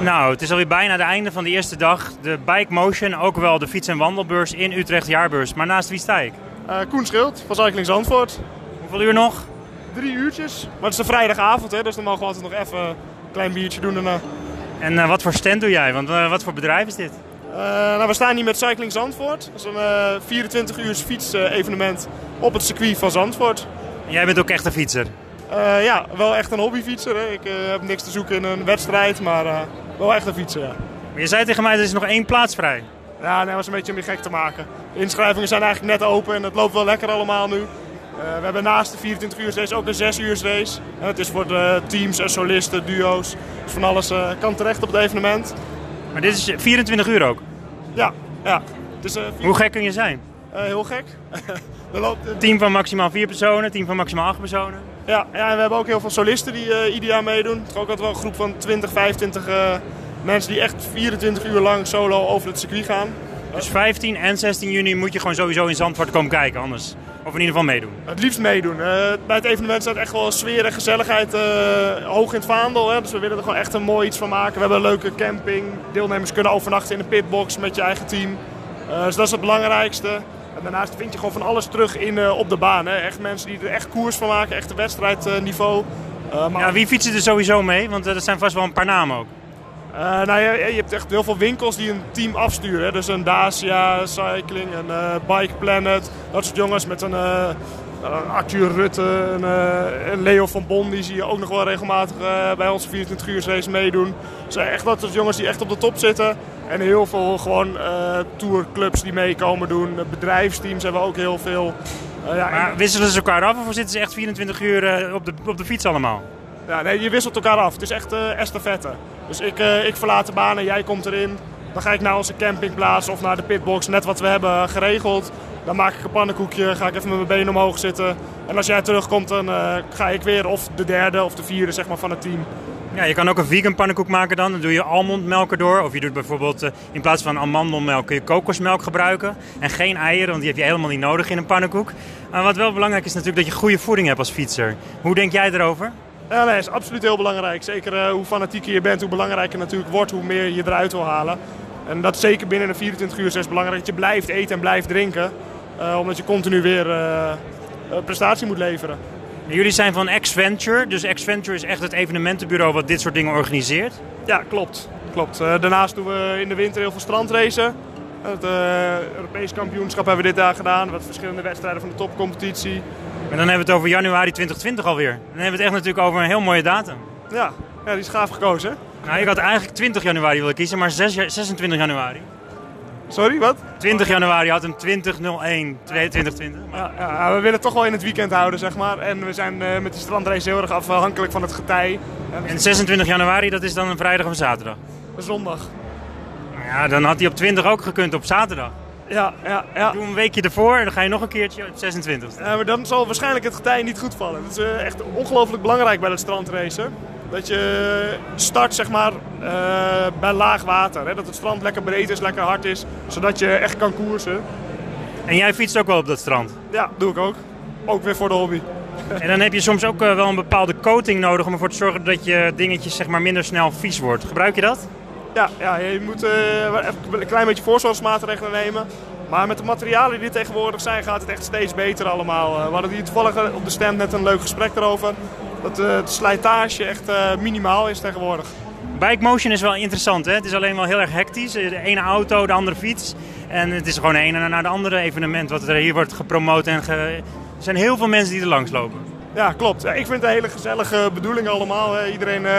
Nou, het is alweer bijna het einde van de eerste dag. De Bike Motion, ook wel de fiets- en wandelbeurs in Utrecht Jaarbeurs. Maar naast wie sta ik? Uh, Koen Schild van Cycling Zandvoort. Hoeveel uur nog? Drie uurtjes. Maar het is een vrijdagavond, hè, dus dan mogen we altijd nog even een klein biertje doen daarna. En uh, wat voor stand doe jij? Want uh, wat voor bedrijf is dit? nou, we staan hier met Cycling Zandvoort. Dat is een 24 uur fiets-evenement op het circuit van Zandvoort. En jij bent ook echt een fietser? Ja, wel echt een hobbyfietser. Hè. Ik heb niks te zoeken in een wedstrijd, maar wel echt een fietser. Ja. Maar je zei tegen mij, er is nog één plaats vrij. Ja, nee, dat was een beetje om je gek te maken. De inschrijvingen zijn eigenlijk net open en het loopt wel lekker allemaal nu. we hebben naast de 24 uur race ook een 6 uur race. het is voor de teams en solisten, duo's. Dus van alles kan terecht op het evenement. Maar dit is 24 uur ook? Ja, ja. Dus, Hoe gek kun je zijn? heel gek. loopt, team van maximaal 4 personen, team van maximaal 8 personen. Ja, ja, en we hebben ook heel veel solisten die uh, ieder jaar meedoen. Het is ook altijd wel een groep van 20, 25 uh, mensen die echt 24 uur lang solo over het circuit gaan. Dus 15 en 16 juni moet je gewoon sowieso in Zandvoort komen kijken, anders. Of in ieder geval meedoen. Het liefst meedoen. Uh, bij het evenement staat echt wel sfeer en gezelligheid hoog in het vaandel. Hè? Dus we willen er gewoon echt een mooi iets van maken. We hebben een leuke camping. Deelnemers kunnen overnachten in een pitbox met je eigen team. dus dat is het belangrijkste. En daarnaast vind je gewoon van alles terug in, uh, op de baan. Hè. Echt mensen die er echt koers van maken, echt een wedstrijdniveau. Uh, maar... ja, wie fietsen er sowieso mee? Want er zijn vast wel een paar namen ook. Uh, nou, je, je, hebt echt heel veel winkels die een team afsturen. Hè. Dus een Dacia Cycling, een Bike Planet. Dat soort jongens met een Arthur Rutte, een, een, Leo van Bon. Die zie je ook nog wel regelmatig bij onze 24 uur race meedoen. zijn echt dat soort jongens die echt op de top zitten. En heel veel gewoon tourclubs die meekomen doen. Bedrijfsteams hebben we ook heel veel. Ja, maar wisselen ze elkaar af of zitten ze echt 24 uur op, de, op de fiets allemaal? Ja, nee, je wisselt elkaar af. Het is echt uh, estafette. Dus ik, ik verlaat de baan en jij komt erin. Dan ga ik naar onze campingplaats of naar de pitbox, net wat we hebben geregeld. Dan maak ik een pannenkoekje, ga ik even met mijn benen omhoog zitten. En als jij terugkomt, dan ga ik weer of de derde of de vierde zeg maar, van het team. Ja, je kan ook een vegan pannenkoek maken dan. Dan doe je almondmelk erdoor. Of je doet bijvoorbeeld uh, in plaats van amandelmelk kun je kokosmelk gebruiken. En geen eieren, want die heb je helemaal niet nodig in een pannenkoek. Maar wat wel belangrijk is natuurlijk dat je goede voeding hebt als fietser. Hoe denk jij erover? Ja, nee, is absoluut heel belangrijk. Zeker uh, hoe fanatieker je bent, hoe belangrijker natuurlijk wordt, hoe meer je eruit wil halen. En dat zeker binnen een 24 uur is belangrijk dat je blijft eten en blijft drinken. Uh, omdat je continu weer prestatie moet leveren. Jullie zijn van X-Venture, dus X-Venture is echt het evenementenbureau wat dit soort dingen organiseert? Ja, klopt. klopt. Uh, daarnaast doen we in de winter heel veel strandracen. Het Europees kampioenschap hebben we dit jaar gedaan, wat verschillende wedstrijden van de topcompetitie. En dan hebben we het over januari 2020 alweer. Dan hebben we het echt natuurlijk over een heel mooie datum. Ja, ja die is gaaf gekozen. Nou, ik had eigenlijk 20 januari willen kiezen, maar 6, 26 januari. Sorry, wat? 20 januari had een 2001 2020. Ja, ja, we willen toch wel in het weekend houden, zeg maar. En we zijn uh, met die strandrace heel erg afhankelijk van het getij. En 26 januari, dat is dan een vrijdag of een zaterdag? Een zondag. Nou ja, dan had hij op 20 ook gekund op zaterdag. Ja, ja, ja. Doe een weekje ervoor en dan ga je nog een keertje op 26. Ja, maar dan zal waarschijnlijk het getij niet goed vallen. Dat is uh, echt ongelooflijk belangrijk bij het strandracen. Dat je start zeg maar, uh, bij laag water. Hè? Dat het strand lekker breed is, lekker hard is. Zodat je echt kan koersen. En jij fietst ook wel op dat strand? Ja, doe ik ook. Ook weer voor de hobby. En dan heb je soms ook uh, wel een bepaalde coating nodig om ervoor te zorgen dat je dingetjes zeg maar, minder snel vies wordt. Gebruik je dat? Ja, ja je moet uh, even een klein beetje voorzorgsmaatregelen nemen. Maar met de materialen die tegenwoordig zijn gaat het echt steeds beter allemaal. We hadden hier toevallig op de stand net een leuk gesprek erover dat uh, de slijtage echt uh, minimaal is tegenwoordig. Bike motion is wel interessant. Hè? Het is alleen wel heel erg hectisch. De ene auto, de andere fiets. En het is gewoon een ene naar de andere evenement wat er hier wordt gepromoot. En ge... Er zijn heel veel mensen die er langs lopen. Ja, klopt. Ik vind het een hele gezellige bedoeling allemaal. Iedereen uh,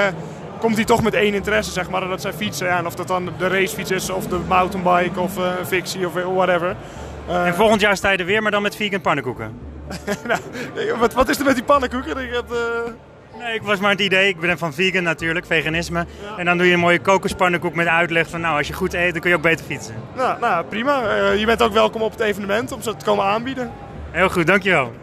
komt hier toch met één interesse, zeg maar. Dat zijn fietsen. Ja, en of dat dan de racefiets is, of de mountainbike, of een fictie, of whatever. en volgend jaar sta je er weer, maar dan met vegan pannenkoeken. nou, wat, wat, is er met die pannenkoeken? Ik had, uh... Nee, ik was maar het idee. Ik ben van vegan natuurlijk, veganisme. Ja. En dan doe je een mooie kokospannenkoek met uitleg van nou, als je goed eet, dan kun je ook beter fietsen. Nou, nou prima. Uh, je bent ook welkom op het evenement om ze te komen aanbieden. Heel goed, dankjewel.